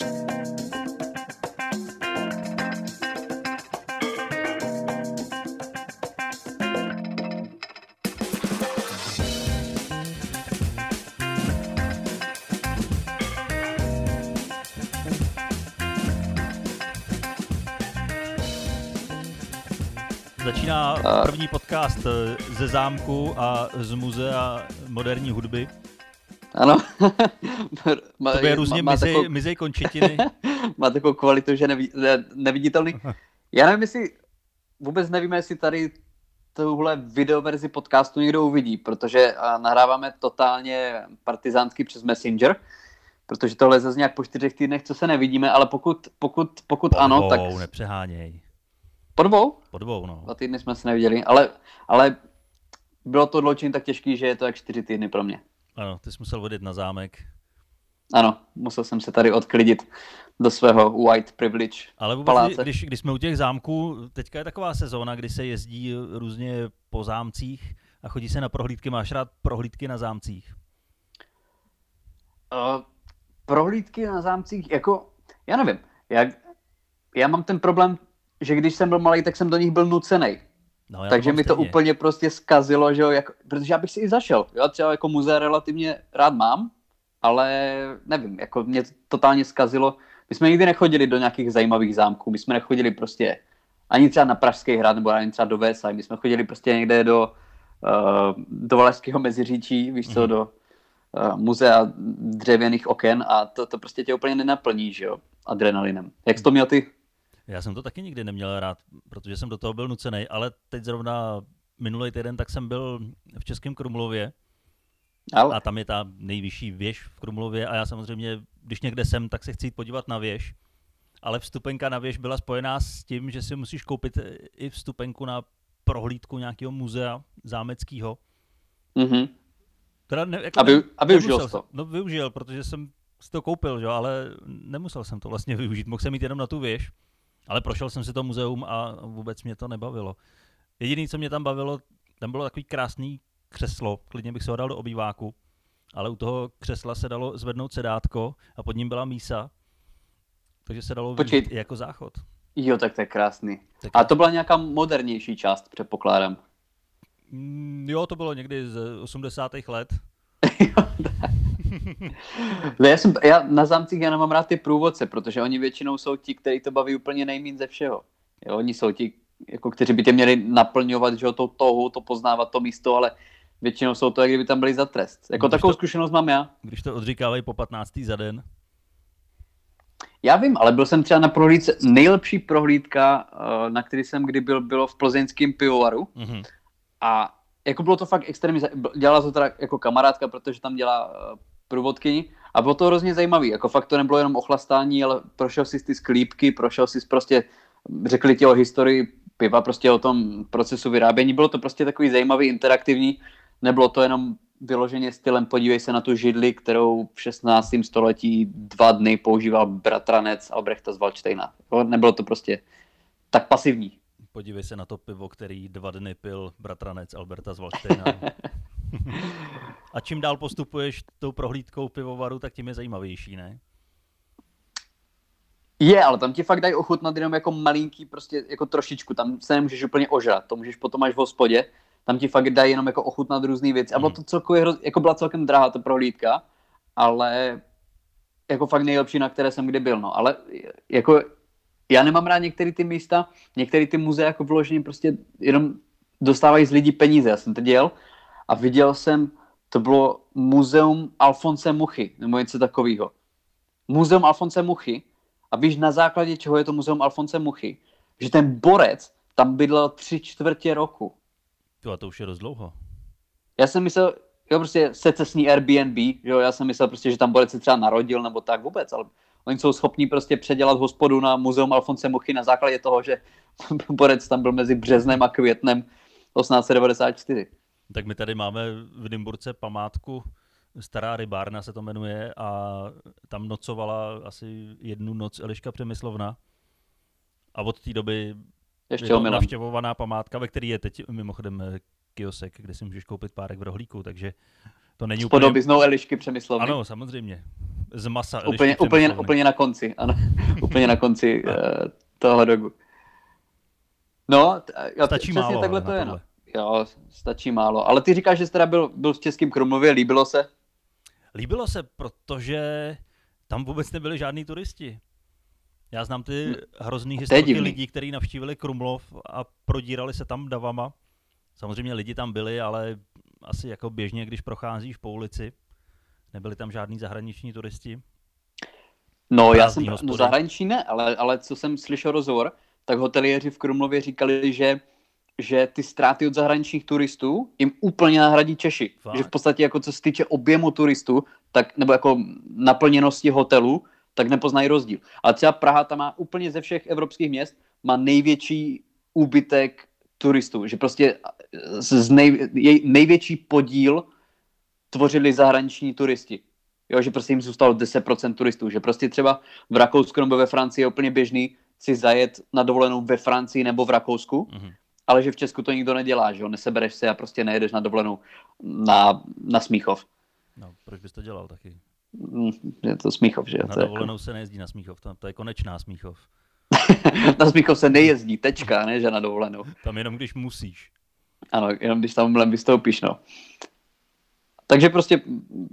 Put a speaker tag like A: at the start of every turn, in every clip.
A: Začíná první podcast eh, ze zámku a z muzea moderní hudby.
B: Ano.
A: to je různě má, má mizej, takovou... mizej končetiny.
B: má takovou kvalitu, že neví, ne, neviditelný. Já nevím, jestli vůbec nevíme, jestli tady tuhle videoverzi podcastu někdo uvidí, protože nahráváme totálně partizánsky přes Messenger, protože tohle zase nějak po čtyřech týdnech, co se nevidíme, ale pokud, pokud, pokud
A: po
B: ano, tak...
A: nepřeháněj.
B: Po dvou?
A: Po dvou, no.
B: Dva týdny jsme se neviděli, ale, ale bylo to odloučení tak těžký, že je to jak čtyři týdny pro mě.
A: Ano, ty jsi musel vodit na zámek.
B: Ano, musel jsem se tady odklidit do svého white privilege
A: Ale vůbec, paláce. Když, když jsme u těch zámků, teďka je taková sezóna, kdy se jezdí různě po zámcích a chodí se na prohlídky. Máš rád prohlídky na zámcích?
B: Uh, prohlídky na zámcích, jako, já nevím, jak, já mám ten problém že když jsem byl malý, tak jsem do nich byl nucený. No, Takže mi to úplně prostě zkazilo, že jo, jako, protože já bych si i zašel. Já třeba jako muzea relativně rád mám, ale nevím, jako mě to totálně zkazilo. My jsme nikdy nechodili do nějakých zajímavých zámků, my jsme nechodili prostě ani třeba na Pražský hrad, nebo ani třeba do Vésaj, my jsme chodili prostě někde do, uh, do Valašského meziříčí, víš co, mm-hmm. do uh, muzea dřevěných oken a to, to prostě tě úplně nenaplní, že jo, adrenalinem. Jak jsi to měl ty?
A: Já jsem to taky nikdy neměl rád, protože jsem do toho byl nucený, ale teď zrovna minulý týden tak jsem byl v Českém Krumlově ale... a tam je ta nejvyšší věž v Krumlově a já samozřejmě, když někde jsem, tak se chci jít podívat na věž, ale vstupenka na věž byla spojená s tím, že si musíš koupit i vstupenku na prohlídku nějakého muzea zámeckého.
B: Mm-hmm.
A: Teda ne, jako
B: a, vy, a využil to?
A: No využil, protože jsem si to koupil, že? ale nemusel jsem to vlastně využít. Mohl jsem jít jenom na tu věž. Ale prošel jsem si to muzeum a vůbec mě to nebavilo. Jediné, co mě tam bavilo, tam bylo takový krásný křeslo, klidně bych se ho dal do obýváku, ale u toho křesla se dalo zvednout sedátko a pod ním byla mísa, takže se dalo Počkej. jako záchod.
B: Jo, tak to je krásný. Tak... A to byla nějaká modernější část, předpokládám.
A: Mm, jo, to bylo někdy z 80. let.
B: No, já, jsem, já na zámcích já nemám rád ty průvodce, protože oni většinou jsou ti, kteří to baví úplně nejméně ze všeho. Jo, oni jsou ti, jako, kteří by tě měli naplňovat, že to touhu, to poznávat to místo, ale většinou jsou to, jak kdyby tam byli za trest. Jako když takovou to, zkušenost mám já.
A: Když to odříkávají po 15. za den.
B: Já vím, ale byl jsem třeba na prohlídce, nejlepší prohlídka, eh, na který jsem kdy byl, bylo v plzeňském pivovaru. Mm-hmm. A jako bylo to fakt extrémně, dělala to teda jako kamarádka, protože tam dělá eh, průvodkyni a bylo to hrozně zajímavý, jako fakt to nebylo jenom ochlastání, ale prošel si ty sklípky, prošel si prostě, řekli ti o historii piva, prostě o tom procesu vyrábění, bylo to prostě takový zajímavý, interaktivní, nebylo to jenom vyloženě stylem podívej se na tu židli, kterou v 16. století dva dny používal bratranec Albrechta z Valčtejna. Nebylo to prostě tak pasivní.
A: Podívej se na to pivo, který dva dny pil bratranec Alberta z Valštejna. A čím dál postupuješ tou prohlídkou pivovaru, tak tím je zajímavější, ne?
B: Je, ale tam ti fakt dají ochutnat jenom jako malinký, prostě jako trošičku, tam se nemůžeš úplně ožrat, to můžeš potom až v hospodě, tam ti fakt dají jenom jako ochutnat různé věci. A bylo mhm. to celkově, jako byla celkem drahá ta prohlídka, ale jako fakt nejlepší, na které jsem kdy byl, no. Ale jako já nemám rád některé ty místa, některé ty muzea jako vloženě prostě jenom dostávají z lidí peníze. Já jsem to dělal a viděl jsem, to bylo muzeum Alfonse Muchy, nebo něco takového. Muzeum Alfonse Muchy a víš na základě čeho je to muzeum Alfonse Muchy, že ten borec tam bydlel tři čtvrtě roku.
A: To a to už je dost dlouho.
B: Já jsem myslel, jo, prostě secesní Airbnb, jo, já jsem myslel prostě, že tam borec se třeba narodil nebo tak vůbec, ale Oni jsou schopní prostě předělat hospodu na muzeum Alfonse Mochy na základě toho, že Borec tam byl mezi březnem a květnem 1894.
A: Tak my tady máme v Dymburce památku, Stará rybárna se to jmenuje a tam nocovala asi jednu noc Eliška Přemyslovna. A od té doby Ještě je to navštěvovaná památka, ve které je teď mimochodem kiosek, kde si můžeš koupit párek v rohlíku, takže to není
B: S úplně... Elišky Přemyslovny.
A: Ano, samozřejmě. z masa.
B: Úplně, úplně, úplně na konci, ano. úplně na konci uh, tohle dogu. No, jo,
A: stačí málo,
B: takhle to je. No. Jo, stačí málo. Ale ty říkáš, že jsi teda byl, byl v Českém Krumlově, líbilo se?
A: Líbilo se, protože tam vůbec nebyli žádní turisti. Já znám ty hm. hrozný historky lidí, kteří navštívili Krumlov a prodírali se tam davama. Samozřejmě lidi tam byli, ale asi jako běžně, když procházíš po ulici. Nebyli tam žádní zahraniční turisti.
B: No, já jsem, no zahraniční ne, ale, ale co jsem slyšel rozhovor, tak hoteliéři v Krumlově říkali, že že ty ztráty od zahraničních turistů jim úplně nahradí Češi. Fakt. Že v podstatě jako co se týče objemu turistů, tak, nebo jako naplněnosti hotelu, tak nepoznají rozdíl. Ale třeba Praha tam má úplně ze všech evropských měst má největší úbytek turistů, že prostě z nej, jej, největší podíl tvořili zahraniční turisti. Jo, že prostě jim zůstalo 10% turistů, že prostě třeba v Rakousku nebo ve Francii je úplně běžný si zajet na dovolenou ve Francii nebo v Rakousku, mm-hmm. Ale že v Česku to nikdo nedělá, že jo, nesebereš se a prostě nejedeš na dovolenou na, na Smíchov.
A: No, proč bys to dělal taky?
B: Mm, je to Smíchov, že jo.
A: Na dovolenou jako... se nejezdí na Smíchov, to, to je konečná Smíchov.
B: na Smíchov se nejezdí, tečka, ne, že na dovolenou.
A: Tam jenom když musíš.
B: Ano, jenom když tam vystoupíš, no. Takže prostě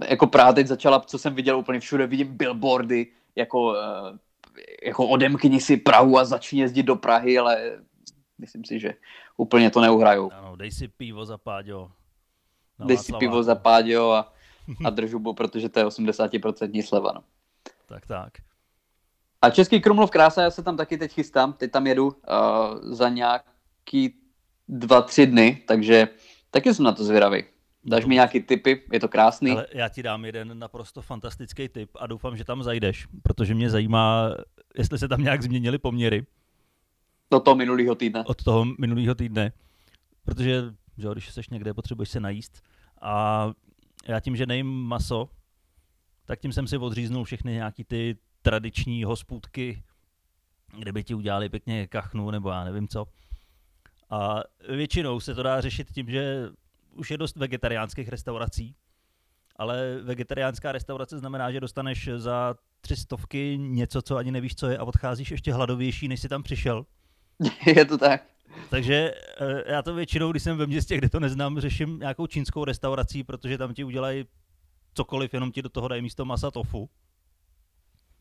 B: jako Praha teď začala, co jsem viděl úplně všude, vidím billboardy, jako, eh, jako odemkni si Prahu a začni jezdit do Prahy, ale myslím si, že úplně to neuhrajou.
A: Ano, dej si pivo za Páďo.
B: Dej si pivo za Páďo a, a držubu, protože to je 80% sleva, no.
A: Tak, tak.
B: A Český Krumlov krása, já se tam taky teď chystám, teď tam jedu uh, za nějaký dva, tři dny, takže taky jsem na to zvědavý. Dáš mi nějaký tipy, je to krásný.
A: Ale já ti dám jeden naprosto fantastický tip a doufám, že tam zajdeš, protože mě zajímá, jestli se tam nějak změnily poměry.
B: Do toho minulého týdne.
A: Od toho minulého týdne. Protože, že když jsi někde, potřebuješ se najíst. A já tím, že nejím maso, tak tím jsem si odříznul všechny nějaký ty tradiční hospůdky, kde by ti udělali pěkně kachnu nebo já nevím co. A většinou se to dá řešit tím, že už je dost vegetariánských restaurací, ale vegetariánská restaurace znamená, že dostaneš za tři stovky něco, co ani nevíš, co je a odcházíš ještě hladovější, než jsi tam přišel.
B: Je to tak.
A: Takže eh, já to většinou, když jsem ve městě, kde to neznám, řeším nějakou čínskou restaurací, protože tam ti udělají cokoliv, jenom ti do toho dají místo masa tofu.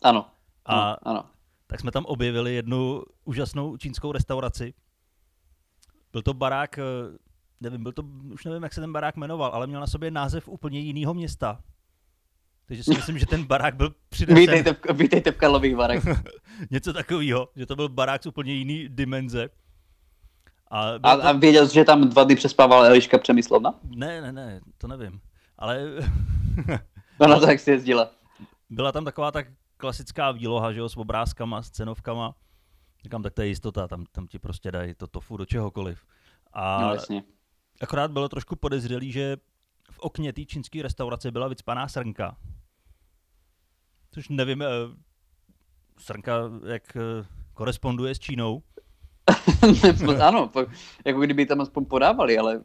B: Ano.
A: A
B: ano.
A: tak jsme tam objevili jednu úžasnou čínskou restauraci. Byl to barák, eh, nevím, byl to, už nevím, jak se ten barák jmenoval, ale měl na sobě název úplně jiného města. Takže si myslím, že ten barák byl přinesen...
B: Vítejte v, vítejte v Karlových Varech.
A: Něco takového, že to byl barák z úplně jiný dimenze.
B: A, a, to... a věděl jsi, že tam dva dny přespával Eliška Přemyslovna?
A: Ne, ne, ne, to nevím. Ale...
B: no na to, jak jsi jezdila.
A: Byla tam taková tak klasická výloha, že jo, s obrázkama, s cenovkama. Říkám, tak to je jistota, tam, tam ti prostě dají to tofu do čehokoliv. A
B: no, jasně.
A: akorát bylo trošku podezřelý, že v okně té čínské restaurace byla vycpaná srnka. Což nevím, eh, srnka jak eh, koresponduje s Čínou.
B: ano, jako kdyby tam aspoň podávali, ale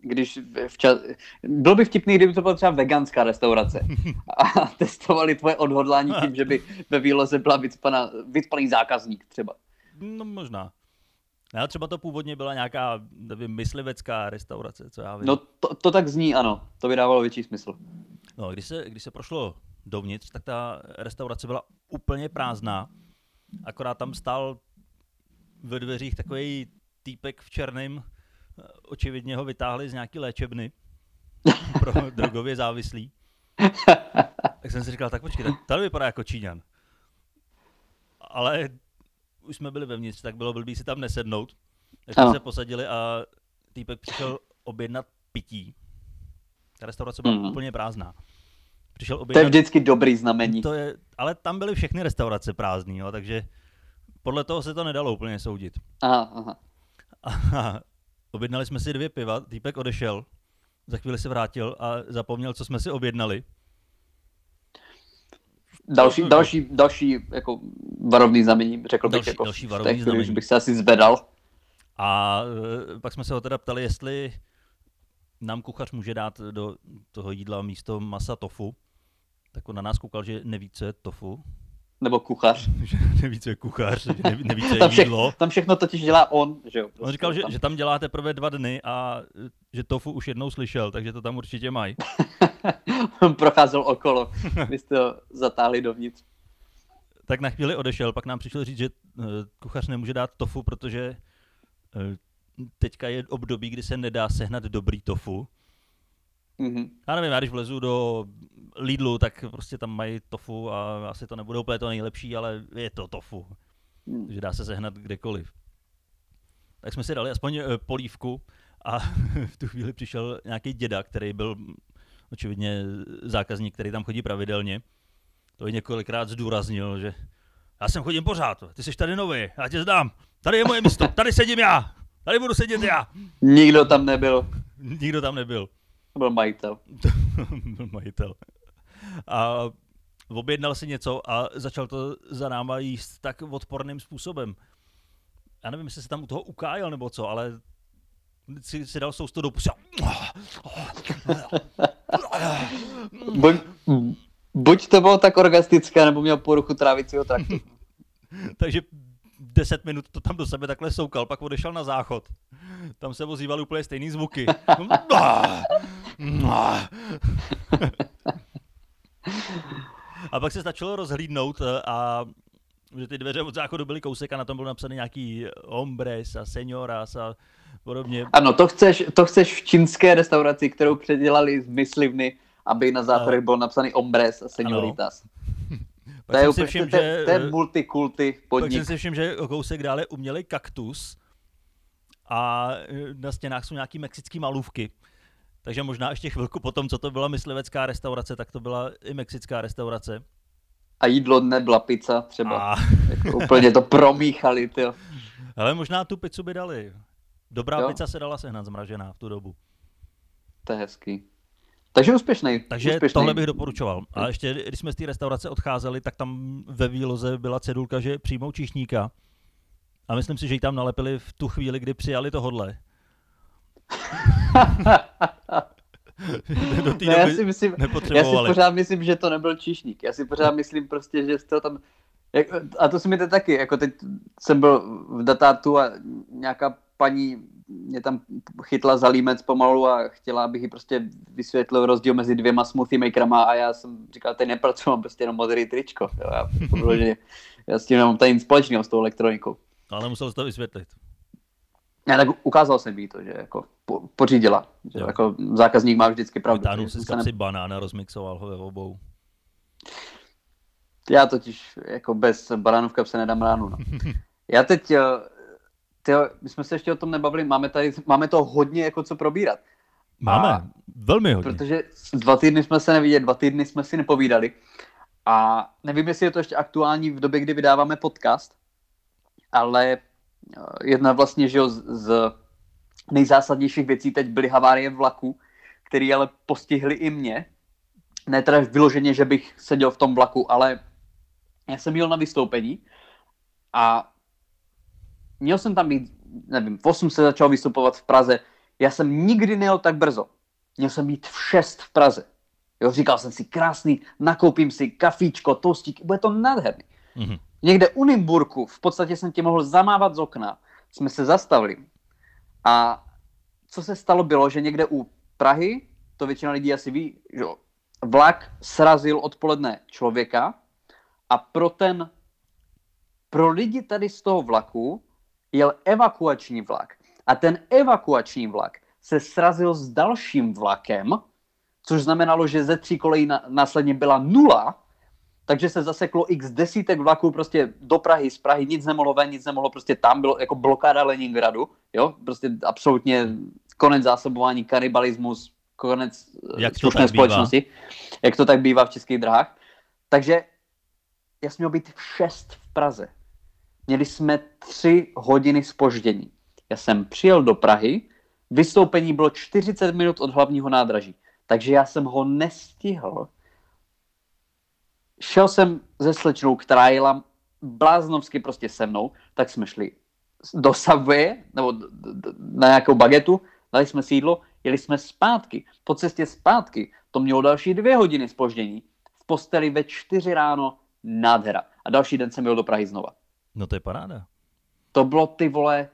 B: když včas... Bylo by vtipný, kdyby to byla třeba veganská restaurace a testovali tvoje odhodlání tím, že by ve výloze byla vycpaná, vycpaný zákazník třeba.
A: No možná. No, třeba to původně byla nějaká, nevím, myslivecká restaurace, co já vím.
B: No to, to tak zní, ano. To by dávalo větší smysl.
A: No, když se, když se prošlo dovnitř, tak ta restaurace byla úplně prázdná. Akorát tam stál ve dveřích takový týpek v černém, očividně ho vytáhli z nějaký léčebny pro drogově závislý. Tak jsem si říkal, tak počkej, tady vypadá jako Číňan. Ale už jsme byli vevnitř, tak bylo blbý si tam nesednout. Tak jsme ano. se posadili a týpek přišel objednat pití. Ta restaurace byla mm. úplně prázdná.
B: Přišel objednat... To je vždycky dobrý znamení.
A: To je, ale tam byly všechny restaurace prázdné, takže podle toho se to nedalo úplně soudit.
B: Aha, aha.
A: A objednali jsme si dvě piva, týpek odešel, za chvíli se vrátil a zapomněl, co jsme si objednali.
B: Další, další, další jako varovný znamení, řekl bych, další, jako další varovný těch, znamení. bych se asi zvedal.
A: A e, pak jsme se ho teda ptali, jestli nám kuchař může dát do toho jídla místo masa tofu. Tak on na nás koukal, že neví, co je tofu.
B: Nebo kuchař.
A: že neví, co je kuchař, že neví, neví co je
B: tam, vše,
A: jídlo.
B: tam všechno totiž dělá on, že jo.
A: Prostě on říkal, že, že tam dělá teprve dva dny a že tofu už jednou slyšel, takže to tam určitě mají.
B: on procházel okolo, vy jste ho zatáhli dovnitř.
A: Tak na chvíli odešel, pak nám přišel říct, že uh, kuchař nemůže dát tofu, protože uh, teďka je období, kdy se nedá sehnat dobrý tofu.
B: Mm-hmm.
A: Já nevím, já když vlezu do Lidlu, tak prostě tam mají tofu a asi to nebude úplně to nejlepší, ale je to tofu. Mm. Takže dá se sehnat kdekoliv. Tak jsme si dali aspoň uh, polívku a v tu chvíli přišel nějaký děda, který byl očividně zákazník, který tam chodí pravidelně. To i několikrát zdůraznil, že já jsem chodím pořád, ty jsi tady nový, já tě zdám, tady je moje místo, tady sedím já, tady budu sedět já.
B: Nikdo tam nebyl.
A: Nikdo tam nebyl.
B: To byl majitel.
A: byl majitel. A objednal si něco a začal to za náma jíst tak odporným způsobem. Já nevím, jestli se tam u toho ukájel nebo co, ale si, si dal sousto do pusy.
B: buď, buď to bylo tak orgastické, nebo měl poruchu trávicího traktu.
A: Takže 10 minut to tam do sebe takhle soukal, pak odešel na záchod. Tam se ozývaly úplně stejný zvuky. a pak se stačilo rozhlídnout eh, a že ty dveře od záchodu byly kousek a na tom byl napsaný nějaký hombres a senioras a podobně.
B: Ano, to chceš, to chceš v čínské restauraci, kterou předělali z myslivny, aby na záchodech byl napsaný hombres a senioritas. To je, úplně, všim, to, že, to je multikulty podnik.
A: Pak jsem si všiml, že kousek dále umělej kaktus a na stěnách jsou nějaký mexický malůvky. Takže možná ještě chvilku potom, co to byla myslivecká restaurace, tak to byla i mexická restaurace.
B: A jídlo nebyla pizza třeba. A... Jako úplně to promíchali, tyjo.
A: Ale možná tu pizzu by dali. Dobrá jo. pizza se dala sehnat zmražená v tu dobu.
B: To je hezký. Takže úspěšný.
A: Takže
B: úspěšný.
A: tohle bych doporučoval. A ještě, když jsme z té restaurace odcházeli, tak tam ve výloze byla cedulka, že přijmou číšníka. A myslím si, že ji tam nalepili v tu chvíli, kdy přijali tohodle.
B: Do té no, já si myslím, já si pořád myslím, že to nebyl číšník. Já si pořád myslím prostě, že jste tam... Jak, a to si mi to taky, jako teď jsem byl v datátu a nějaká paní mě tam chytla za límec pomalu a chtěla, abych jí prostě vysvětlil rozdíl mezi dvěma smoothie makerama a já jsem říkal, tady nepracuji, mám prostě jenom modrý tričko. Jo, já, podloženě, já s tím nemám tady nic společného s tou elektronikou.
A: Ale musel jsi to vysvětlit.
B: Já tak ukázal jsem jí to, že jako po, pořídila. Že jako zákazník má vždycky pravdu.
A: Vytáhnul si z kapsy ne... banána, rozmixoval ho ve obou.
B: Já totiž jako bez banánů v kapse nedám ránu. No. Já teď eh, tyjo, my jsme se ještě o tom nebavili, máme, tady, máme to hodně jako co probírat.
A: Máme, a, velmi hodně.
B: Protože dva týdny jsme se neviděli, dva týdny jsme si nepovídali. A nevím, jestli je to ještě aktuální v době, kdy vydáváme podcast, ale eh, jedna vlastně, že jo, z, z nejzásadnějších věcí teď byly havárie vlaku, které ale postihly i mě. Ne teda vyloženě, že bych seděl v tom vlaku, ale já jsem jel na vystoupení a měl jsem tam být, nevím, v 8 se začal vystupovat v Praze, já jsem nikdy nejel tak brzo. Měl jsem být v 6 v Praze. Jo, říkal jsem si, krásný, nakoupím si kafíčko, toastík, bude to nádherný. Mm-hmm. Někde u Nymburku, v podstatě jsem tě mohl zamávat z okna, jsme se zastavili. A co se stalo bylo, že někde u Prahy, to většina lidí asi ví, že vlak srazil odpoledne člověka a pro ten, pro lidi tady z toho vlaku jel evakuační vlak. A ten evakuační vlak se srazil s dalším vlakem, což znamenalo, že ze tří kolejí na, následně byla nula, takže se zaseklo x desítek vlaků prostě do Prahy, z Prahy nic nemohlo ven, nic nemohlo, prostě tam bylo jako blokáda Leningradu, jo, prostě absolutně konec zásobování, kanibalismus, konec eh, jak slušné společnosti, bývá. jak to tak bývá v českých drahách. Takže já jsem měl být v 6 v Praze. Měli jsme tři hodiny spoždění. Já jsem přijel do Prahy, vystoupení bylo 40 minut od hlavního nádraží, takže já jsem ho nestihl. Šel jsem ze slečnou, která jela bláznovsky prostě se mnou, tak jsme šli do Subway, nebo na nějakou bagetu, dali jsme sídlo, jeli jsme zpátky. Po cestě zpátky to mělo další dvě hodiny spoždění. V posteli ve čtyři ráno, nádhera. A další den jsem byl do Prahy znova.
A: No to je paráda.
B: To bylo ty vole,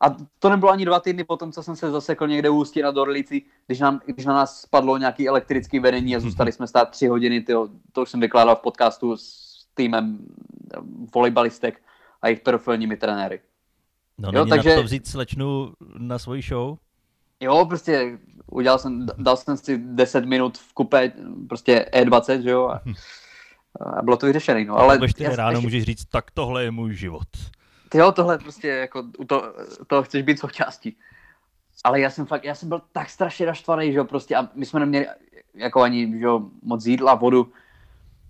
B: a to nebylo ani dva týdny potom, co jsem se zasekl někde u Ústí na Dorlici, když, nám, když na nás spadlo nějaký elektrický vedení a zůstali jsme stát tři hodiny, tyjo, to už jsem vykládal v podcastu s týmem eh, volejbalistek a jejich profilními trenéry.
A: No jo, takže... to vzít slečnu na svoji show?
B: Jo, prostě udělal jsem, dal jsem si 10 minut v kupe, prostě E20, že jo, a, a bylo to vyřešené. No, ale
A: ve 4 ráno ještě... můžeš říct, tak tohle je můj život.
B: Ty jo, tohle prostě jako u to, toho chceš být součástí. Ale já jsem fakt, já jsem byl tak strašně naštvaný, že jo, prostě a my jsme neměli jako ani, že jo, moc jídla, vodu.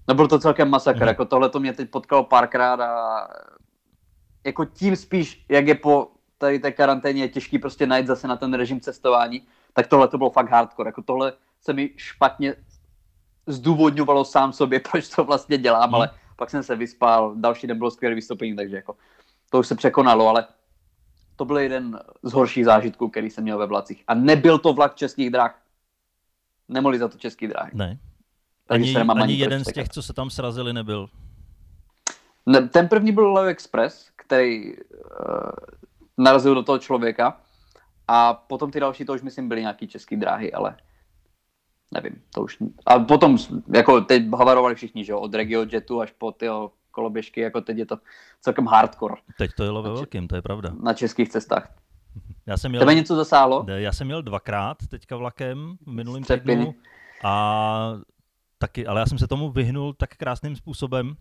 B: No byl to celkem masakr, mm. jako tohle to mě teď potkalo párkrát a jako tím spíš, jak je po tady té karanténě je těžký prostě najít zase na ten režim cestování, tak tohle to bylo fakt hardcore, jako tohle se mi špatně zdůvodňovalo sám sobě, proč to vlastně dělám, mm. ale pak jsem se vyspal, další den bylo skvělé vystoupení, takže jako to už se překonalo, ale to byl jeden z horších zážitků, který jsem měl ve vlacích. A nebyl to vlak českých drah. Nemohli za to český dráhy.
A: Ne. Takže ani, ani, ani jeden z těch, co se tam srazili, nebyl.
B: Ne, ten první byl Leo Express, který uh, narazil do toho člověka. A potom ty další, to už myslím byly nějaký český dráhy, ale nevím, to už... A potom, jako teď havarovali všichni, že jo, od Regio Jetu až po tyho koloběžky, jako teď je to celkem hardcore.
A: Teď to jelo ve velkým, to je pravda.
B: Na českých cestách.
A: Já jsem měl,
B: Tebe něco zasáhlo?
A: Já jsem měl dvakrát teďka vlakem v minulém týdnu a taky, ale já jsem se tomu vyhnul tak krásným způsobem,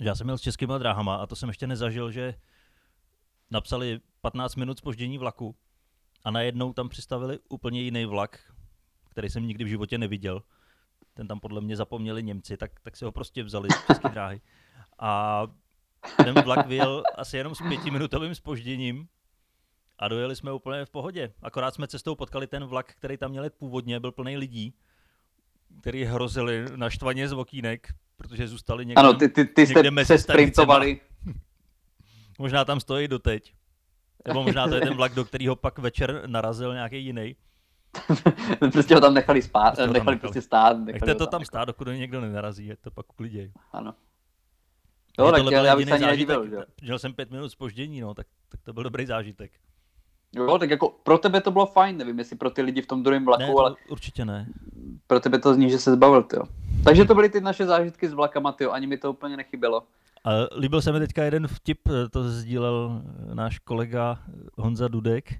A: že já jsem měl s českýma dráhama a to jsem ještě nezažil, že napsali 15 minut spoždění vlaku a najednou tam přistavili úplně jiný vlak, který jsem nikdy v životě neviděl. Ten tam podle mě zapomněli Němci, tak, tak si ho prostě vzali z české dráhy. A ten vlak vyjel asi jenom s pětiminutovým spožděním a dojeli jsme úplně v pohodě. Akorát jsme cestou potkali ten vlak, který tam měl původně, byl plný lidí, který hrozili naštvaně z okýnek, protože zůstali někde,
B: ano, ty, ty, ty jste
A: mezi
B: se sprintovali.
A: možná tam stojí doteď. Nebo možná to je ten vlak, do kterého pak večer narazil nějaký jiný.
B: prostě ho tam nechali spát, prostě nechali, nechali prostě stát.
A: Nechte to tam, tam stát, dokud někdo nenarazí, je to pak uklidě.
B: Ano. Jo, tak já, já bych se ani nedivil, že?
A: Měl jsem pět minut spoždění, no, tak, tak to byl dobrý zážitek.
B: Jo, tak jako pro tebe to bylo fajn, nevím, jestli pro ty lidi v tom druhém vlaku,
A: ne,
B: ale...
A: určitě ne.
B: Pro tebe to zní, že se zbavil, jo. Takže to byly ty naše zážitky s vlakama, jo, ani mi to úplně nechybělo.
A: A líbil se mi teďka jeden vtip, to sdílel náš kolega Honza Dudek.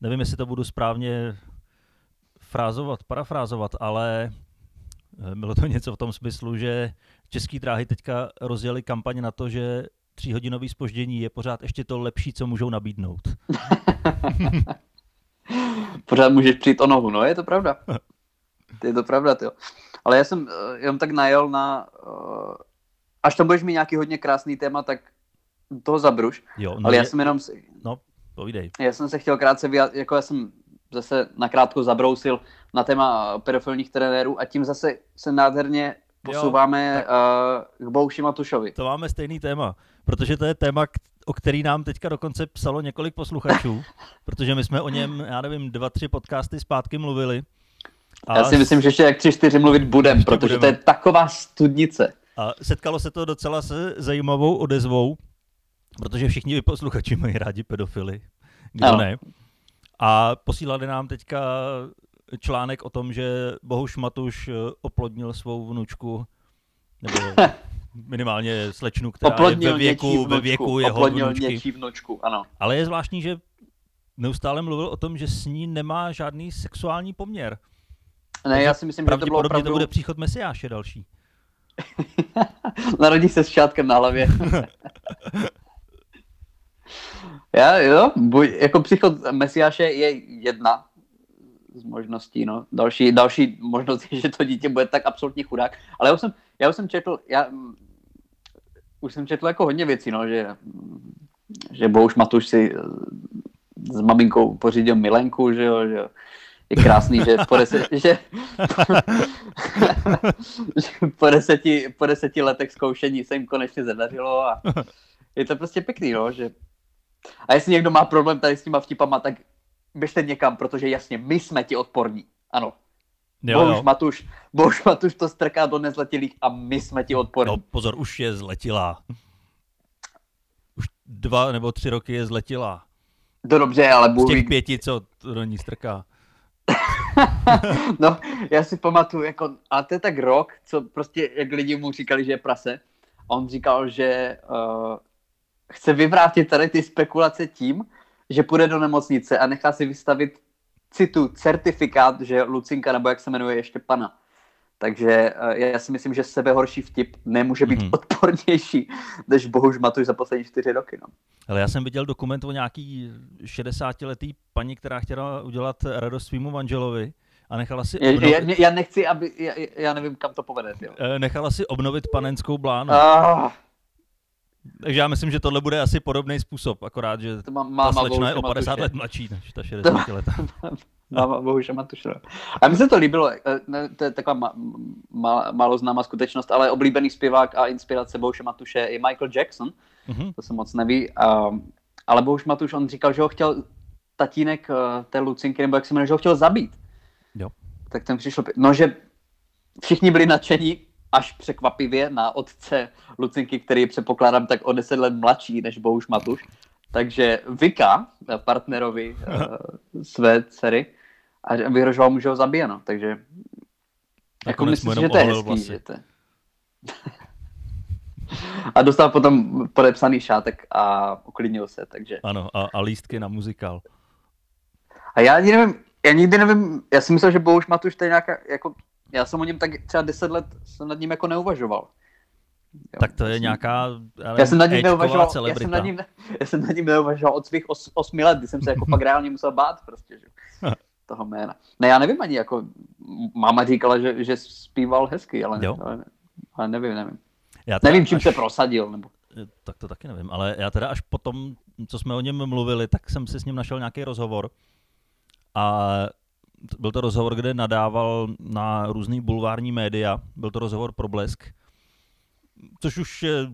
A: Nevím, jestli to budu správně frázovat, parafrázovat, ale bylo to něco v tom smyslu, že Český dráhy teďka rozjeli kampaň na to, že tříhodinový spoždění je pořád ještě to lepší, co můžou nabídnout.
B: pořád můžeš přijít o nohu, no je to pravda. je to pravda, jo. Ale já jsem uh, jenom tak najel na... Uh, až tam budeš mít nějaký hodně krásný téma, tak toho zabruš. Jo, no Ale já je... jsem jenom...
A: No, povídej.
B: Já jsem se chtěl krátce vyjádřit, jako já jsem zase nakrátko zabrousil na téma pedofilních trenérů a tím zase se nádherně posouváme jo, uh, k Bouši Matušovi.
A: To máme stejný téma, protože to je téma, o který nám teďka dokonce psalo několik posluchačů, protože my jsme o něm, já nevím, dva, tři podcasty zpátky mluvili.
B: A já si myslím, že ještě jak tři, čtyři mluvit budem, protože budeme. to je taková studnice.
A: A setkalo se to docela se zajímavou odezvou, protože všichni posluchači mají rádi pedofily. Kdo ano. ne? A posílali nám teďka článek o tom, že Bohuš Matuš eh, oplodnil svou vnučku, nebo minimálně slečnu, která oplodnil je ve věku, vnučku, ve věku jeho oplodnil vnučky.
B: vnučku, ano.
A: Ale je zvláštní, že neustále mluvil o tom, že s ní nemá žádný sexuální poměr.
B: Ne, Takže já si myslím, že to bylo opravdu...
A: to bude příchod Mesiáše další.
B: Narodí se s šátkem na hlavě. Já, jo, buď, jako příchod Mesiáše je jedna z možností, no. Další, další možnost je, že to dítě bude tak absolutně chudák. Ale já už jsem, já už jsem četl, já už jsem četl jako hodně věcí, no, že, že Bouš Matuš si s maminkou pořídil milenku, že jo, že je krásný, že po, deset, že, že po, deseti, po deseti letech zkoušení se jim konečně zadařilo a je to prostě pěkný, no, že a jestli někdo má problém tady s těma vtipama, tak běžte někam, protože jasně, my jsme ti odporní. Ano.
A: Jo,
B: Bohuž
A: jo.
B: Matuš, Bohuž Matuš to strká do nezletilých a my jsme ti odporní.
A: No pozor, už je zletila. Už dva nebo tři roky je zletila.
B: To dobře, ale
A: Z
B: Bůh
A: těch
B: ví,
A: pěti, co to do ní strká.
B: No, já si pamatuju, jako, a to je tak rok, co prostě, jak lidi mu říkali, že je prase. A on říkal, že uh, chce vyvrátit tady ty spekulace tím, že půjde do nemocnice a nechá si vystavit, citu, certifikát, že Lucinka, nebo jak se jmenuje, ještě pana. Takže uh, já si myslím, že sebehorší vtip nemůže být mm-hmm. odpornější, než Bohuž Matuš za poslední čtyři roky. No.
A: Ale já jsem viděl dokument o nějaký 60-letý paní, která chtěla udělat radost svýmu manželovi a nechala si,
B: Já,
A: obnovit,
B: já, já nechci, aby, já, já nevím, kam to povede. Jo.
A: eh, nechala si obnovit panenskou blánu.
B: Ah,
A: Takže já myslím, že tohle bude asi podobný způsob, akorát, že
B: to má,
A: ta
B: máma
A: slečna je o
B: Bohuše
A: 50
B: Matuše.
A: let mladší než ta 60 letá.
B: Máma Bohuše Matušova. A mně se to líbilo, eh, ne, to je taková ma, ma, málo známá skutečnost, ale oblíbený zpěvák a inspirace Bohuše Matuše je Michael Jackson,
A: Mhm.
B: to se moc neví, um, ale Bohuš Matuš, on říkal, že ho chtěl tatínek uh, té Lucinky, nebo jak se jmenuje, že ho chtěl zabít.
A: Jo.
B: Tak ten přišel, no že všichni byli nadšení, až překvapivě na otce Lucinky, který je předpokládám tak o 10 let mladší než Bohuš Matuš. Takže Vika, eh, partnerovi uh, své dcery, a vyhrožoval mu, že ho zabije, no. Takže jako myslím že to je hezký,
A: vlasy.
B: že to je. A dostal potom podepsaný šátek a uklidnil se, takže.
A: Ano, a, a lístky na muzikál.
B: A já ani nevím, já nikdy nevím, já si myslel, že Bohuš Matuš to je nějaká, jako, já jsem o něm tak třeba 10 let jsem nad ním jako neuvažoval. Jo,
A: Tak to je
B: jsem-
A: nějaká
B: Já jsem nad ním neuvažoval, já jsem, nad ním, já jsem nad ním neuvažoval od svých os, osmi let, kdy jsem se jako fakt reálně musel bát prostě, že, toho jména. Ne, já nevím ani, jako, máma říkala, že, že zpíval hezky, ale,
A: Jo.
B: ale, ale nevím, nevím.
A: Já
B: Nevím, čím
A: až,
B: se prosadil, nebo
A: Tak to taky nevím, ale já teda až potom, co jsme o něm mluvili, tak jsem si s ním našel nějaký rozhovor. A byl to rozhovor, kde nadával na různý bulvární média. Byl to rozhovor pro Blesk. Což už je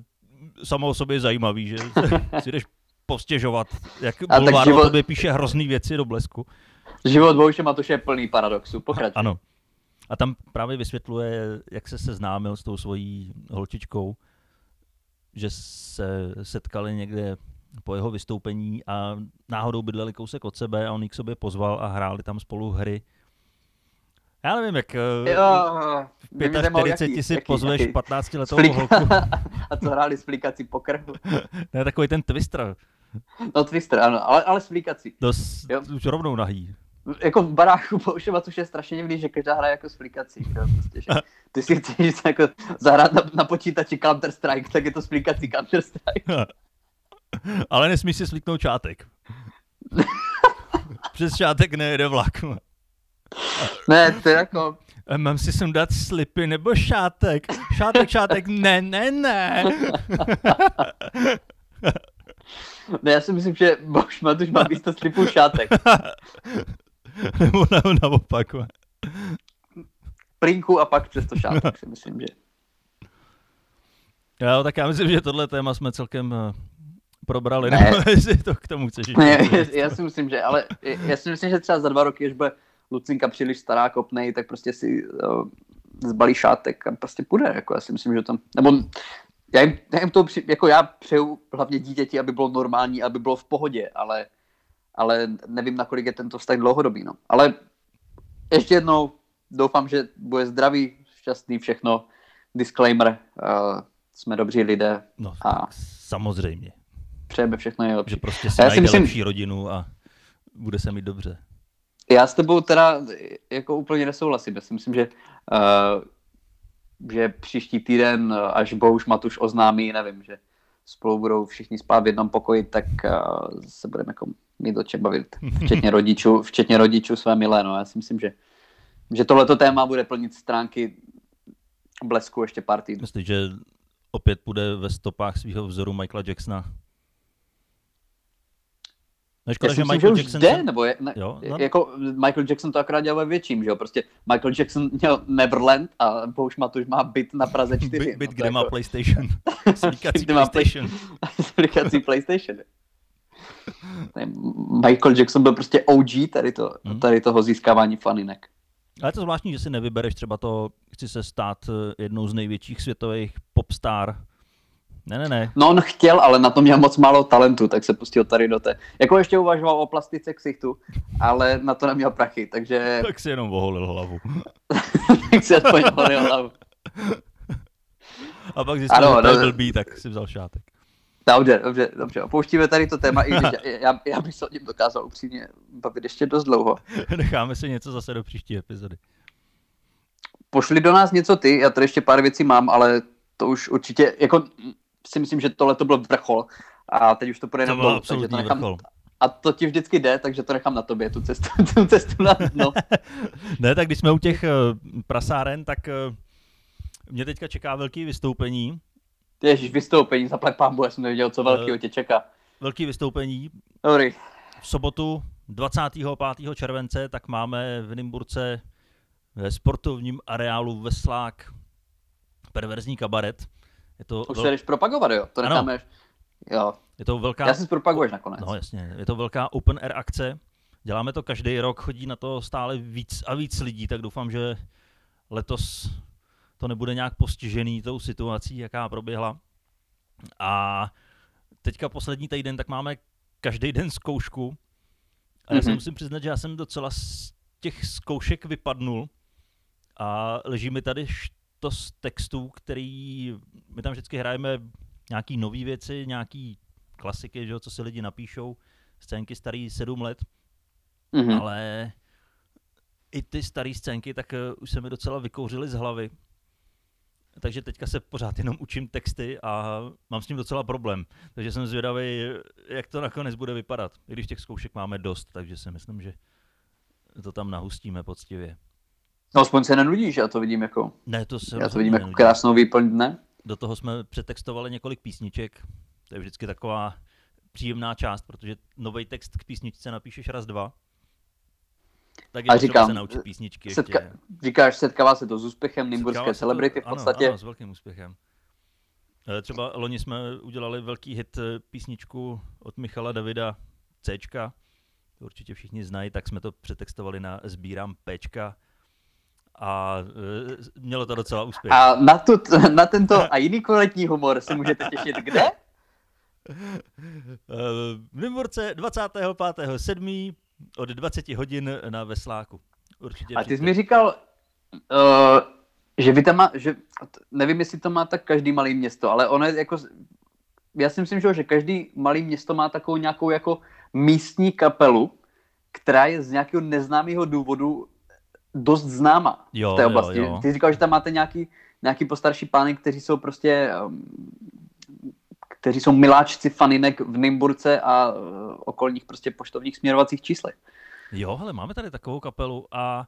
A: samo o sobě zajímavý, že si jdeš postěžovat, jak
B: tak
A: bulvár
B: život-
A: o tobě píše hrozný věci do Blesku.
B: život Bohuše Matuše je plný paradoxů, pokračuj.
A: Ano. A tam právě vysvětluje, jak se seznámil s tou svojí holčičkou, že se setkali někde po jeho vystoupení a náhodou bydleli kousek od sebe a on ji k sobě pozval a hráli tam spolu hry. Já nevím, jak eh,
B: Jo,
A: v
B: mě by zajímalo,
A: 45
B: jaký-
A: si
B: jaký-
A: pozveš
B: jaký-
A: 15 letou
B: Splík-
A: holku.
B: A co hráli splíkací poker?
A: Ne, takový ten twister.
B: No Twister, ano, ale, ale splíkací.
A: Dost,
B: Jo.
A: už rovnou nahý.
B: Jako v baráku Bohuše Matuše je strašně divný, že každá hra je jako splíkací. Jo, Prostě, že ty si chceš jako zahrát na, na počítači Counter-Strike, tak je to splíkací Counter-Strike.
A: Ale nesmíš si slíknout čátek. Přes čátek nejede vlak.
B: Ne, to je jako,
A: Mám si sem dát slipy nebo šátek? Šátek, šátek, ne, ne, ne.
B: ne, já si myslím, že Bohuš Matuš má místo slipů šátek.
A: nebo na, naopak.
B: Plínku a pak přes to šátek, si myslím, že.
A: Jo, tak já myslím, že tohle téma jsme celkem eh, probrali,
B: Ne.
A: nebo jestli to k tomu chceš
B: Ne, já, já si myslím, že, ale já si myslím, že třeba za dva roky, až bude Lucinka příliš stará, kopnej, tak prostě si uh, zbalí šátek a prostě půjde, jako já si myslím, že to, nebo já jim, já jim to, při, jako já přeju hlavně dítěti, aby bylo normální, aby bylo v pohodě, ale, ale nevím, nakolik je tento vztah dlouhodobý, no. Ale ještě jednou doufám, že bude zdravý, šťastný, všechno, disclaimer, uh, jsme dobří lidé,
A: No,
B: A-
A: samozřejmě.
B: Přejeme všechno nejlepší.
A: Že prostě si
B: Já si
A: najde
B: myslím-
A: lepší rodinu a bude se mít dobře.
B: Já s tebou teda jako úplně nesouhlasím. Já si myslím, že, uh, že příští týden, eh, až Bohuš Matuš oznámí, nevím, že spolu budou všichni spát v jednom pokoji, tak uh, se budeme jako mít o čem bavit. Včetně rodičů, včetně rodičů své milé. No. Já si myslím, že, že tohleto téma bude plnit stránky blesku ještě pár týdnů.
A: Myslíš, že opět bude ve stopách svého vzoru Michaela Jacksona? No, škoda, že
B: myslím,
A: Michael
B: už
A: Jackson
B: jde,
A: se...
B: nebo je, ne,
A: Jo, no.
B: jako Michael Jackson to akorát dělal ve větším, že jo, prostě Michael Jackson měl Neverland a Bohuš Matuš má byt na Praze 4.
A: Byt, byt
B: no,
A: kde má
B: jako-
A: PlayStation. Slíkací
B: má
A: PlayStation.
B: aplikací PlayStation. Michael Jackson byl prostě OG tady, to,
A: Hmm.
B: tady toho získávání faninek.
A: Ale je to zvláštní, že si nevybereš třeba to, chci se stát eh, jednou z největších světových popstar. Ne, ne, ne.
B: No on chtěl, ale na to měl moc málo talentu, tak se pustil tady do té. Jako ještě uvažoval o plastice ksichtu, ale na to neměl prachy, takže...
A: Tak si jenom oholil hlavu.
B: tak si aspoň oholil hlavu.
A: A pak zjistil, ano, že to je blbý, tak si vzal šátek.
B: Dobře, dobře, dobře. Opouštíme tady to téma, i když já, já bych se o něm dokázal upřímně bavit ještě dost dlouho.
A: Necháme si něco zase do příští epizody.
B: Pošli do nás něco ty, já tady ještě pár věcí mám, ale to už určitě, jako si myslím, že tohle to byl vrchol a teď už to půjde
A: to byl takže to nechám, vrchol.
B: A to ti vždycky jde, takže to nechám na tobě, tu cestu, tu cestu na dno.
A: ne, tak když jsme u těch uh, prasáren, tak uh, mě teďka čeká velký vystoupení
B: Ježíš, vystoupení, zaplať pámbu, já jsem neviděl, co velkého tě čeká.
A: Velký vystoupení.
B: Dobrý.
A: V sobotu 25. července tak máme v Nymburce ve sportovním areálu Veslák perverzní kabaret.
B: Je to Už vel... se jdeš propagovat, jo? To necháme... Ano. Jo.
A: Je to velká...
B: Já si propaguješ nakonec.
A: No jasně, je to velká open air akce. Děláme to každý rok, chodí na to stále víc a víc lidí, tak doufám, že letos to nebude nějak postižený tou situací, jaká proběhla. A teďka poslední týden, tak máme každý den zkoušku. A já mm-hmm. se musím přiznat, že já jsem docela z těch zkoušek vypadnul a leží mi tady to z textů, který my tam vždycky hrajeme nějaký nové věci, nějaký klasiky, že co si lidi napíšou, scénky starý sedm let, mm-hmm. ale i ty staré scénky, tak uh, už se mi docela vykouřily z hlavy takže teďka se pořád jenom učím texty a mám s tím docela problém. Takže jsem zvědavý, jak to nakonec bude vypadat. I když těch zkoušek máme dost, takže si myslím, že to tam nahustíme poctivě.
B: No aspoň se nenudíš, já to vidím jako...
A: Ne, to se
B: Já to vidím jako krásnou výplň dne.
A: Do toho jsme přetextovali několik písniček. To je vždycky taková příjemná část, protože nový text k písničce napíšeš raz, dva tak je a říkám, se naučit písničky setka, ještě.
B: Říkáš, setkává se to s úspěchem Nymburské celebrity v podstatě?
A: Ano, ano, s velkým úspěchem. Eh, třeba loni jsme udělali velký hit eh, písničku od Michala Davida C. To určitě všichni znají, tak jsme to přetextovali na Sbírám Pčka a e, mělo to docela úspěch.
B: A na, tu, na tento a jiný kvalitní humor se můžete těšit kde?
A: V Nymburce 25.7 od 20 hodin na Vesláku. Určitě
B: a ty jsi mi říkal, uh, že vy tam má, že nevím, jestli to má tak každý malý město, ale ono je jako, já si myslím, že každý malý město má takovou nějakou jako místní kapelu, která je z nějakého neznámého důvodu dost známa jo, v té oblasti. Jo, jo. Ty říkal, že tam máte nějaký, nějaký postarší pány, kteří jsou prostě um, kteří jsou miláčci faninek v Nymburce a uh, okolních prostě poštovních směrovacích číslech.
A: Jo, ale máme tady takovou kapelu a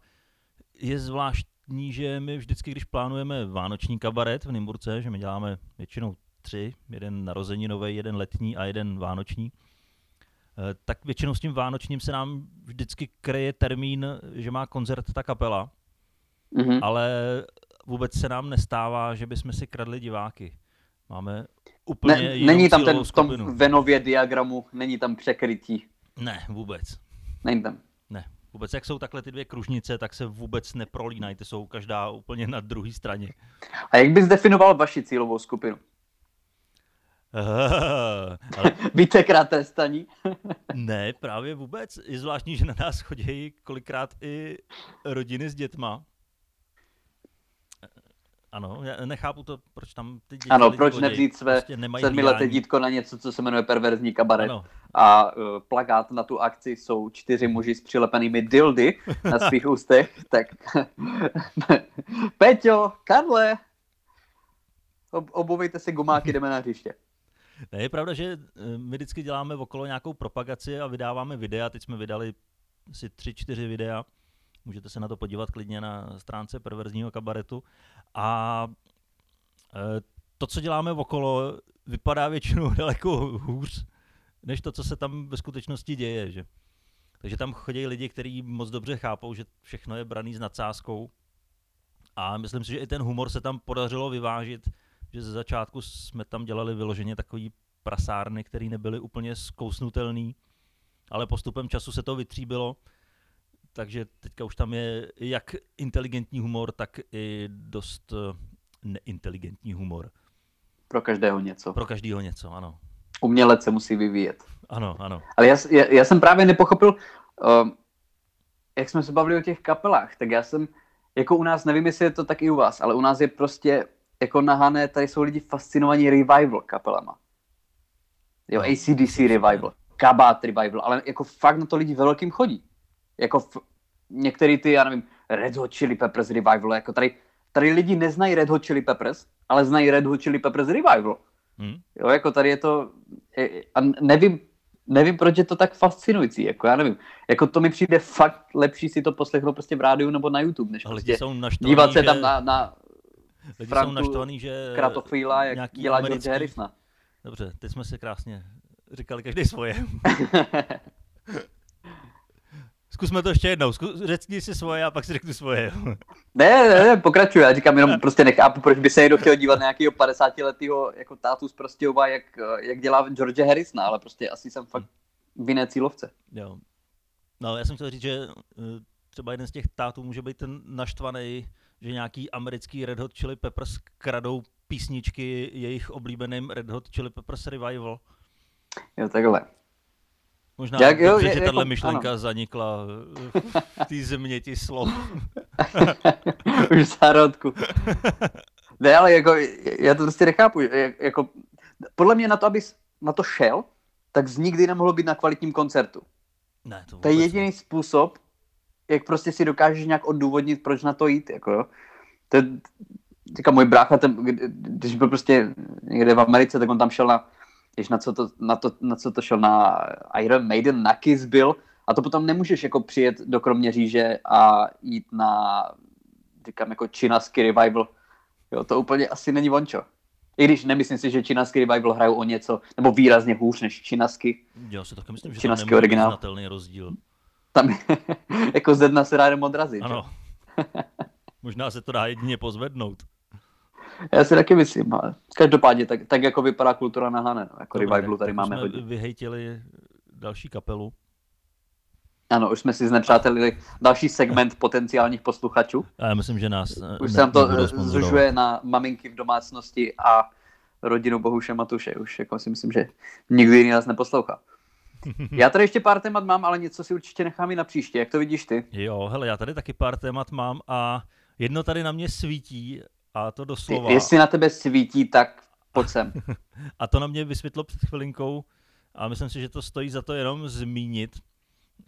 A: je zvláštní, že my vždycky, když plánujeme vánoční kabaret v Nymburce, že my děláme většinou tři, jeden narozeninový, jeden letní a jeden vánoční, tak většinou s tím vánočním se nám vždycky kreje termín, že má koncert ta kapela, mm-hmm. ale vůbec se nám nestává, že bychom si kradli diváky. Máme úplně ne,
B: Není tam ten v tom Venově diagramu, není tam překrytí.
A: Ne, vůbec.
B: Není tam.
A: Ne, vůbec jak jsou takhle ty dvě kružnice, tak se vůbec neprolínají, ty jsou každá úplně na druhé straně.
B: A jak bys definoval vaši cílovou skupinu? Ale... Vícekrát trestaní?
A: ne, právě vůbec. Je zvláštní, že na nás chodí kolikrát i rodiny s dětma, ano, já nechápu to, proč tam ty děti
B: Ano, proč nevzít své prostě sedmileté dítko na něco, co se jmenuje perverzní kabaret. Ano. A uh, plagát na tu akci jsou čtyři muži s přilepenými dildy na svých ústech. Tak Peťo, Karle, ob- obuvejte si gumáky, jdeme na hřiště.
A: Ne, je pravda, že eh, my vždycky děláme okolo nějakou propagaci a vydáváme videa. Teď jsme vydali asi tři, čtyři videa Můžete se na to podívat klidně na stránce perverzního kabaretu. A e, to, co děláme okolo, vypadá většinou daleko hůř, než to, co se tam ve skutečnosti děje. Že? Takže tam chodí lidi, kteří moc dobře chápou, že všechno je braný s nadsázkou. A myslím si, že i ten humor se tam podařilo vyvážit, že ze začátku jsme tam dělali vyloženě takový prasárny, které nebyly úplně zkousnutelný, ale postupem času se to vytříbilo takže teďka už tam je jak inteligentní humor, tak i dost eh, neinteligentní humor.
B: Pro každého něco.
A: Pro každého něco, ano.
B: Umělec se musí vyvíjet.
A: Ano, ano.
B: Ale já, já, já jsem právě nepochopil, uh, jak jsme se bavili o těch kapelách, tak já jsem, jako u nás, nevím, jestli je to tak i u vás, ale u nás je prostě jako nahané, tady jsou lidi fascinovaní revival kapelama. Jo, no, ACDC revival, Kabát revival, ale jako fakt na to lidi velkým chodí. Jako f- některý ty, já nevím, Red Hot Chili Peppers revival, jako tady, tady lidi neznají Red Hot Chili Peppers, ale znají Red Hot Chili Peppers revival. Hmm. Jo, jako tady je to, a nevím, nevím, proč je to tak fascinující, jako já nevím. Jako to mi přijde fakt lepší si to poslechnout prostě v rádiu nebo na YouTube, než prostě
A: jsou
B: dívat se
A: že...
B: tam na, na
A: lidi Franku, jsou naštvaný, že
B: Kratofíla, jak dělá americký... George Harrisona.
A: Dobře, teď jsme se krásně říkali každý svoje. Zkusme to ještě jednou. Zkus, řekni si svoje a pak si řeknu svoje.
B: ne, ne, ne, pokračuj. Já říkám jenom prostě nechápu, proč by se někdo chtěl dívat na nějakého 50 letého jako tátu z Prostějova, jak, jak dělá George Harrison, ale prostě asi jsem fakt v jiné cílovce.
A: Jo. No, já jsem chtěl říct, že eh, třeba jeden z těch tátů může být ten naštvaný, že nějaký americký Red Hot Chili Peppers kradou písničky jejich oblíbeným Red Hot Chili Peppers Revival.
B: Jo, takhle.
A: Možná Jak, jo, dobře, že jako, tahle myšlenka ano. zanikla v té země slov.
B: Už v zárodku. Ne, ale jako, já to prostě nechápu. Jako, podle mě na to, abys na to šel, tak z nikdy nemohlo být na kvalitním koncertu.
A: Ne, to,
B: to je jediný ne. způsob, jak prostě si dokážeš nějak odůvodnit, proč na to jít. Jako, jo. To je, můj brácha, ten, když byl prostě někde v Americe, tak on tam šel na když na co to, na to, na co to šel na Iron Maiden, na Kiss byl, a to potom nemůžeš jako přijet do Kroměříže a jít na, říkám, jako činasky revival. Jo, to úplně asi není vončo. I když nemyslím si, že činasky revival hrajou o něco, nebo výrazně hůř než činasky.
A: Jo, si taky myslím, že činasky tam originál. rozdíl.
B: Tam jako ze dna se dá jenom odrazit.
A: Ano. Možná se to dá jedině pozvednout.
B: Já si taky myslím, ale každopádně tak, tak jako vypadá kultura na Hane, no. jako Dobre, revivalu tady máme
A: hodně. vyhejtili další kapelu.
B: Ano, už jsme si znepřátelili další segment potenciálních posluchačů.
A: A já myslím, že nás
B: Už se nám to eh, zužuje na maminky v domácnosti a rodinu Bohuše Matuše. Už jako si myslím, že nikdy jiný nás neposlouchá. Já tady ještě pár témat mám, ale něco si určitě nechám i na příště. Jak to vidíš ty?
A: Jo, hele, já tady taky pár témat mám a jedno tady na mě svítí a to doslova.
B: Jestli na tebe svítí, tak pojď sem.
A: a to na mě vysvětlo před chvilinkou a myslím si, že to stojí za to jenom zmínit.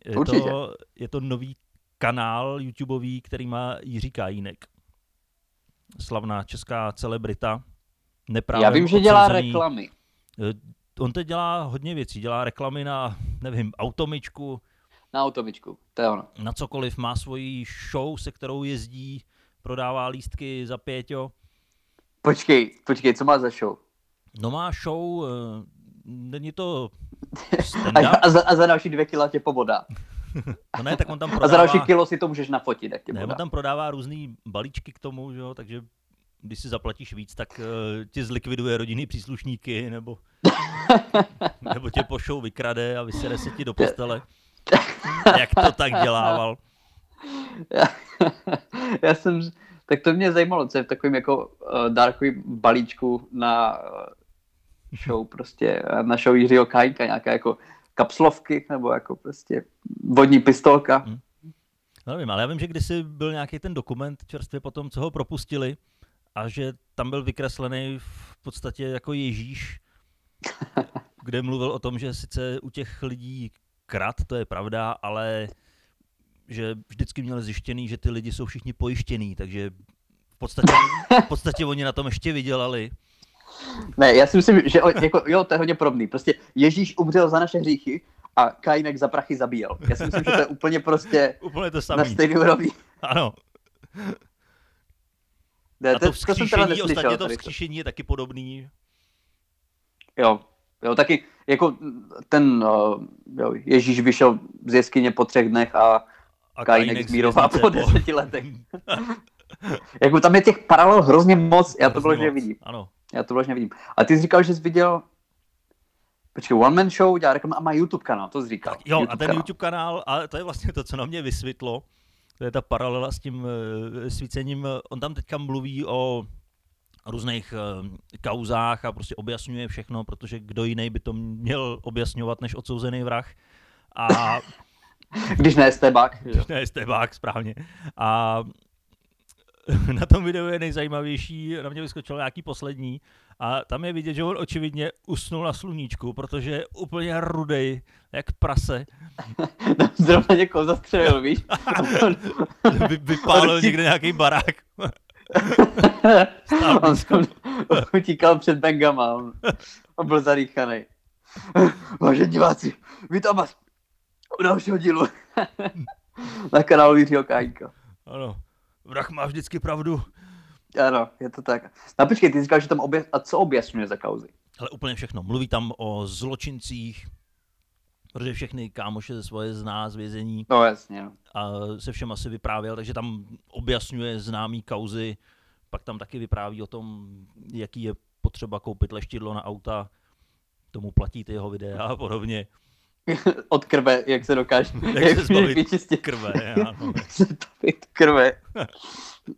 A: Je
B: Určitě.
A: to, je to nový kanál YouTubeový, který má Jiří Kajínek. Slavná česká celebrita.
B: Neprávě Já vím, že dělá reklamy.
A: On teď dělá hodně věcí. Dělá reklamy na, nevím, automičku.
B: Na automičku, to je ono.
A: Na cokoliv. Má svoji show, se kterou jezdí prodává lístky za pěťo.
B: Počkej, počkej, co má za show?
A: No má show, eh, není to
B: a, a, za, a za další dvě kila tě pobodá.
A: no ne, tak on tam prodává...
B: A za další kilo si to můžeš nafotit, jak
A: Ne,
B: on
A: tam prodává různý balíčky k tomu, že jo, takže když si zaplatíš víc, tak uh, ti zlikviduje rodinný příslušníky, nebo, nebo tě po show vykrade a vysere se ti do postele. jak to tak dělával.
B: Já, já jsem, tak to mě zajímalo, co je v takovým jako uh, dárkovým balíčku na uh, show prostě, na show Jiřího Kajka, nějaká jako kapslovky, nebo jako prostě vodní pistolka. Hmm.
A: No nevím, ale já vím, že kdysi byl nějaký ten dokument čerstvě po tom, co ho propustili a že tam byl vykreslený v podstatě jako Ježíš, kde mluvil o tom, že sice u těch lidí krat, to je pravda, ale že vždycky měli zjištěný, že ty lidi jsou všichni pojištěný, takže v podstatě, v podstatě oni na tom ještě vydělali.
B: Ne, já si myslím, že jako, jo, to je hodně podobný. Prostě Ježíš umřel za naše hříchy a Kainek za prachy zabíjel. Já si myslím, že to je úplně prostě
A: úplně to samý.
B: na stejný úrovni.
A: Ano.
B: Ne,
A: a to, to vzkříšení, to ostatně to vzkříšení je taky podobný.
B: Jo, jo, taky jako ten uh, jo, Ježíš vyšel z jeskyně po třech dnech a a Kajnek zmírová po deseti letech. jako tam je těch paralel hrozně moc, já to vložně vidím.
A: Ano.
B: Já to vložně vidím. A ty jsi říkal, že jsi viděl Počkej, One Man Show dělá reklamu a má YouTube kanál, to jsi říkal.
A: Tak, jo,
B: YouTube
A: a ten
B: kanál.
A: YouTube kanál, a to je vlastně to, co na mě vysvětlo, to je ta paralela s tím uh, svícením. On tam teďka mluví o různých uh, kauzách a prostě objasňuje všechno, protože kdo jiný by to měl objasňovat než odsouzený vrah. A
B: Když ne stebák. že?
A: ne, stebák, správně. A na tom videu je nejzajímavější, na mě vyskočil nějaký poslední, a tam je vidět, že on očividně usnul na sluníčku, protože je úplně rudej, jak prase.
B: Tam zrovna někoho zastřelil, víš?
A: Vy, vypálil někde nějaký barák.
B: on, utíkal před Bengama, on, on byl zarýchaný. Vážení diváci, vítám vás u dalšího dílu na kanálu Jiřího Káňka.
A: Ano, vrah má vždycky pravdu.
B: Ano, je to tak. No počkej, ty říkal, že tam obě... A co objasňuje za kauzy?
A: Ale úplně všechno. Mluví tam o zločincích, protože všechny kámoše ze svoje zná z vězení
B: No jasně, no.
A: a se všem asi vyprávěl, takže tam objasňuje známý kauzy, pak tam taky vypráví o tom, jaký je potřeba koupit leštidlo na auta, tomu platí ty jeho videa a podobně.
B: Od krve, jak se dokáže,
A: Jak se zbavit
B: vyčistit
A: krve, ano.
B: se topit krve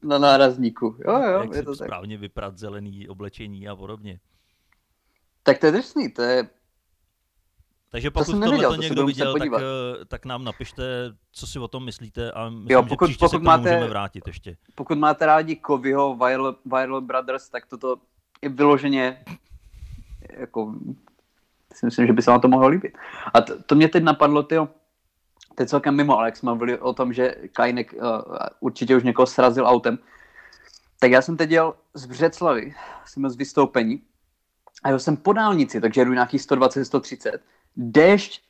B: na nárazníku. Jo, jo,
A: jak
B: je
A: se
B: to tak.
A: správně vyprat zelený oblečení a podobně.
B: Tak to je drsný, to je...
A: Takže pokud
B: jsem
A: tohle
B: neviděl,
A: to
B: to se
A: někdo viděl, tak, eh, tak nám napište, co si o tom myslíte a myslím,
B: Jo,
A: že
B: pokud-
A: příště se
B: pokud
A: tomu
B: máte-
A: můžeme vrátit ještě.
B: Pokud máte rádi Kovyho Viral, Viral Brothers, tak toto je vyloženě jako si myslím, že by se vám to mohlo líbit. A to, to mě teď napadlo, to je celkem mimo, ale jak jsme mluvili o tom, že Kajnek uh, určitě už někoho srazil autem, tak já jsem teď jel z Břeclavy, jsem z vystoupení a jel jsem po dálnici, takže jedu nějaký 120-130, déšť,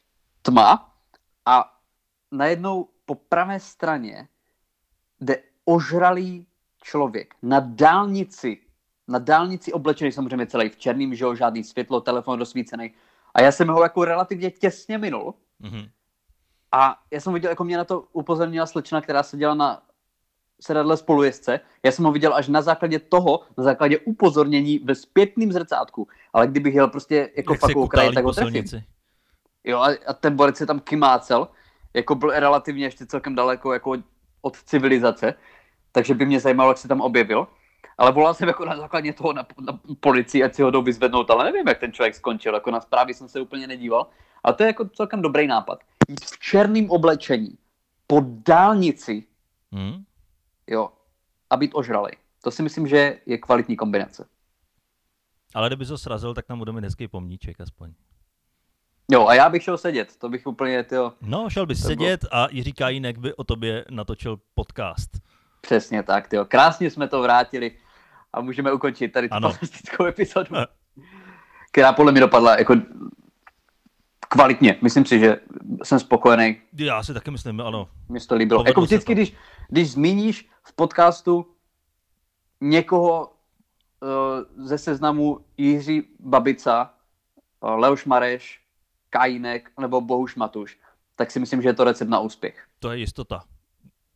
B: tma a najednou po pravé straně jde ožralý člověk na dálnici, na dálnici oblečený samozřejmě celý v černým, že jo, žádný světlo, telefon rozsvícený. A já jsem ho jako relativně těsně minul
A: Mhm.
B: a já jsem viděl, jako mě na to upozornila slečna, která seděla na sedadle spolujezdce. Já jsem ho viděl až na základě toho, na základě upozornění ve zpětným zrcátku. Ale kdybych jel prostě jako
A: Jak
B: fakt
A: kutálí
B: tak ho trefím. Jo, a, a ten borec se tam kymácel, jako byl relativně ještě celkem daleko jako od civilizace, takže by mě zajímalo, jak se tam objevil. Ale volal jsem jako na základě toho na, na policii, ať si ho jdou vyzvednout, ale nevím, jak ten člověk skončil, jako na zprávy jsem se úplně nedíval. A to je jako celkem dobrý nápad. Jít v černém oblečení po dálnici,
A: Mhm.
B: jo, a být ožralej. To si myslím, že je kvalitní kombinace.
A: Ale kdyby to srazil, tak tam budeme hezký pomníček aspoň.
B: Jo, a já bych šel sedět, to bych úplně, tyjo,
A: No, šel bys
B: bylo-
A: sedět a Jiří Kajínek by o tobě natočil podcast.
B: Přesně tak, tyjo. Krásně jsme to vrátili a můžeme ukončit tady tu fantastickou epizodu, která podle mě dopadla jako kvalitně. Myslím si, že jsem spokojený.
A: Já si taky myslím, ano.
B: Mně se to líbilo.
A: Povedlo
B: Jako vždycky, když, když zmíníš v podcastu někoho uh, ze seznamu Jiří Babica, uh, Leoš Mareš, Kajínek nebo Bohuš Matuš, tak si myslím, že je to recept na úspěch.
A: To je jistota.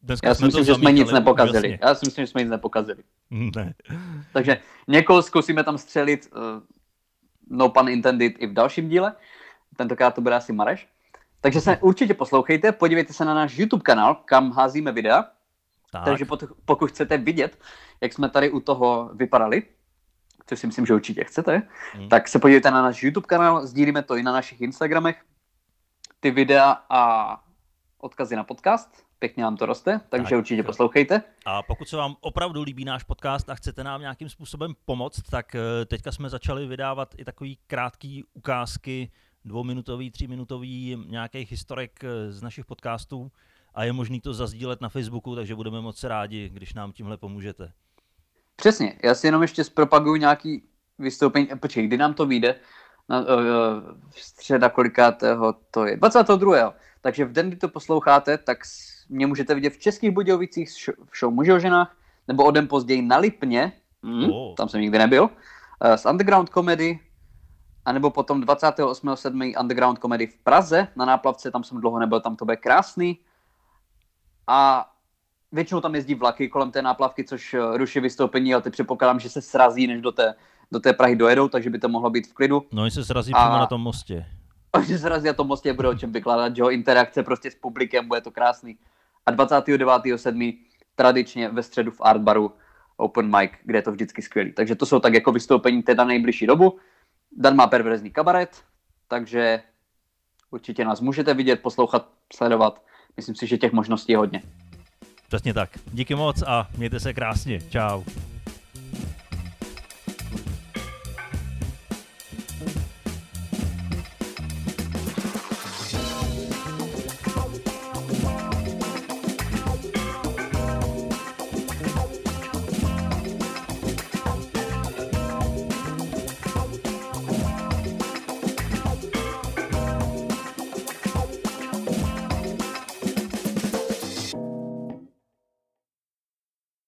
A: Dneska
B: Já si myslím, že jsme nic nepokazili.
A: úžasně.
B: Já si myslím, že jsme nic nepokazili.
A: Ne.
B: Takže někoho zkusíme tam střelit, uh, no pun intended, i v dalším díle. Tentokrát to bude asi Mareš. Takže se určitě poslouchejte, podívejte se na náš YouTube kanál, kam házíme videa.
A: Tak,
B: Takže pokud chcete vidět, jak jsme tady u toho vypadali, což si myslím, že určitě chcete,
A: Hmm.
B: tak se podívejte na náš YouTube kanál, sdílíme to i na našich Instagramech, ty videa a odkazy na podcast, pěkně nám to roste, takže
A: Tak.
B: určitě poslouchejte.
A: A pokud se vám opravdu líbí náš podcast a chcete nám nějakým způsobem pomoct, tak eh, teďka jsme začali vydávat i takový krátký ukázky, dvouminutový, tříminutový nějakých historek eh, z našich podcastů a je možný to zazdílet na Facebooku, takže budeme moc rádi, když nám tímhle pomůžete.
B: Přesně, já si jenom ještě zpropaguju nějaký vystoupení, eh, počkej, kdy nám to vyjde, na, uh, středa kolikátého to je, 22. Takže v den, kdy to posloucháte, tak mě můžete vidět v Českých Budějovicích v show Muži o ženách, nebo o den později na Lipně, mm,
A: Oh.
B: tam jsem nikdy nebyl, uh, s Underground Comedy, anebo potom 28.7. Underground Comedy v Praze na náplavce, tam jsem dlouho nebyl, tam to bude krásný. A většinou tam jezdí vlaky kolem té náplavky, což eh, ruší vystoupení, ale teď předpokládám, že se srazí, než do té do té Prahy dojedou, takže by to mohlo být v klidu.
A: No oni se zrazí a... přímo na tom mostě.
B: Oni se zrazí na tom mostě, bude o čem vykládat, že jo, interakce prostě s publikem, bude to krásný. A 29.7. tradičně ve středu v Artbaru open mic, kde je to vždycky skvělý. Takže to jsou tak jako vystoupení teda nejbližší dobu. Dan má perverzní kabaret, takže určitě nás můžete vidět, poslouchat, sledovat. Myslím si, že těch možností je hodně.
A: Přesně tak. Díky moc a mějte se krásně. Čau.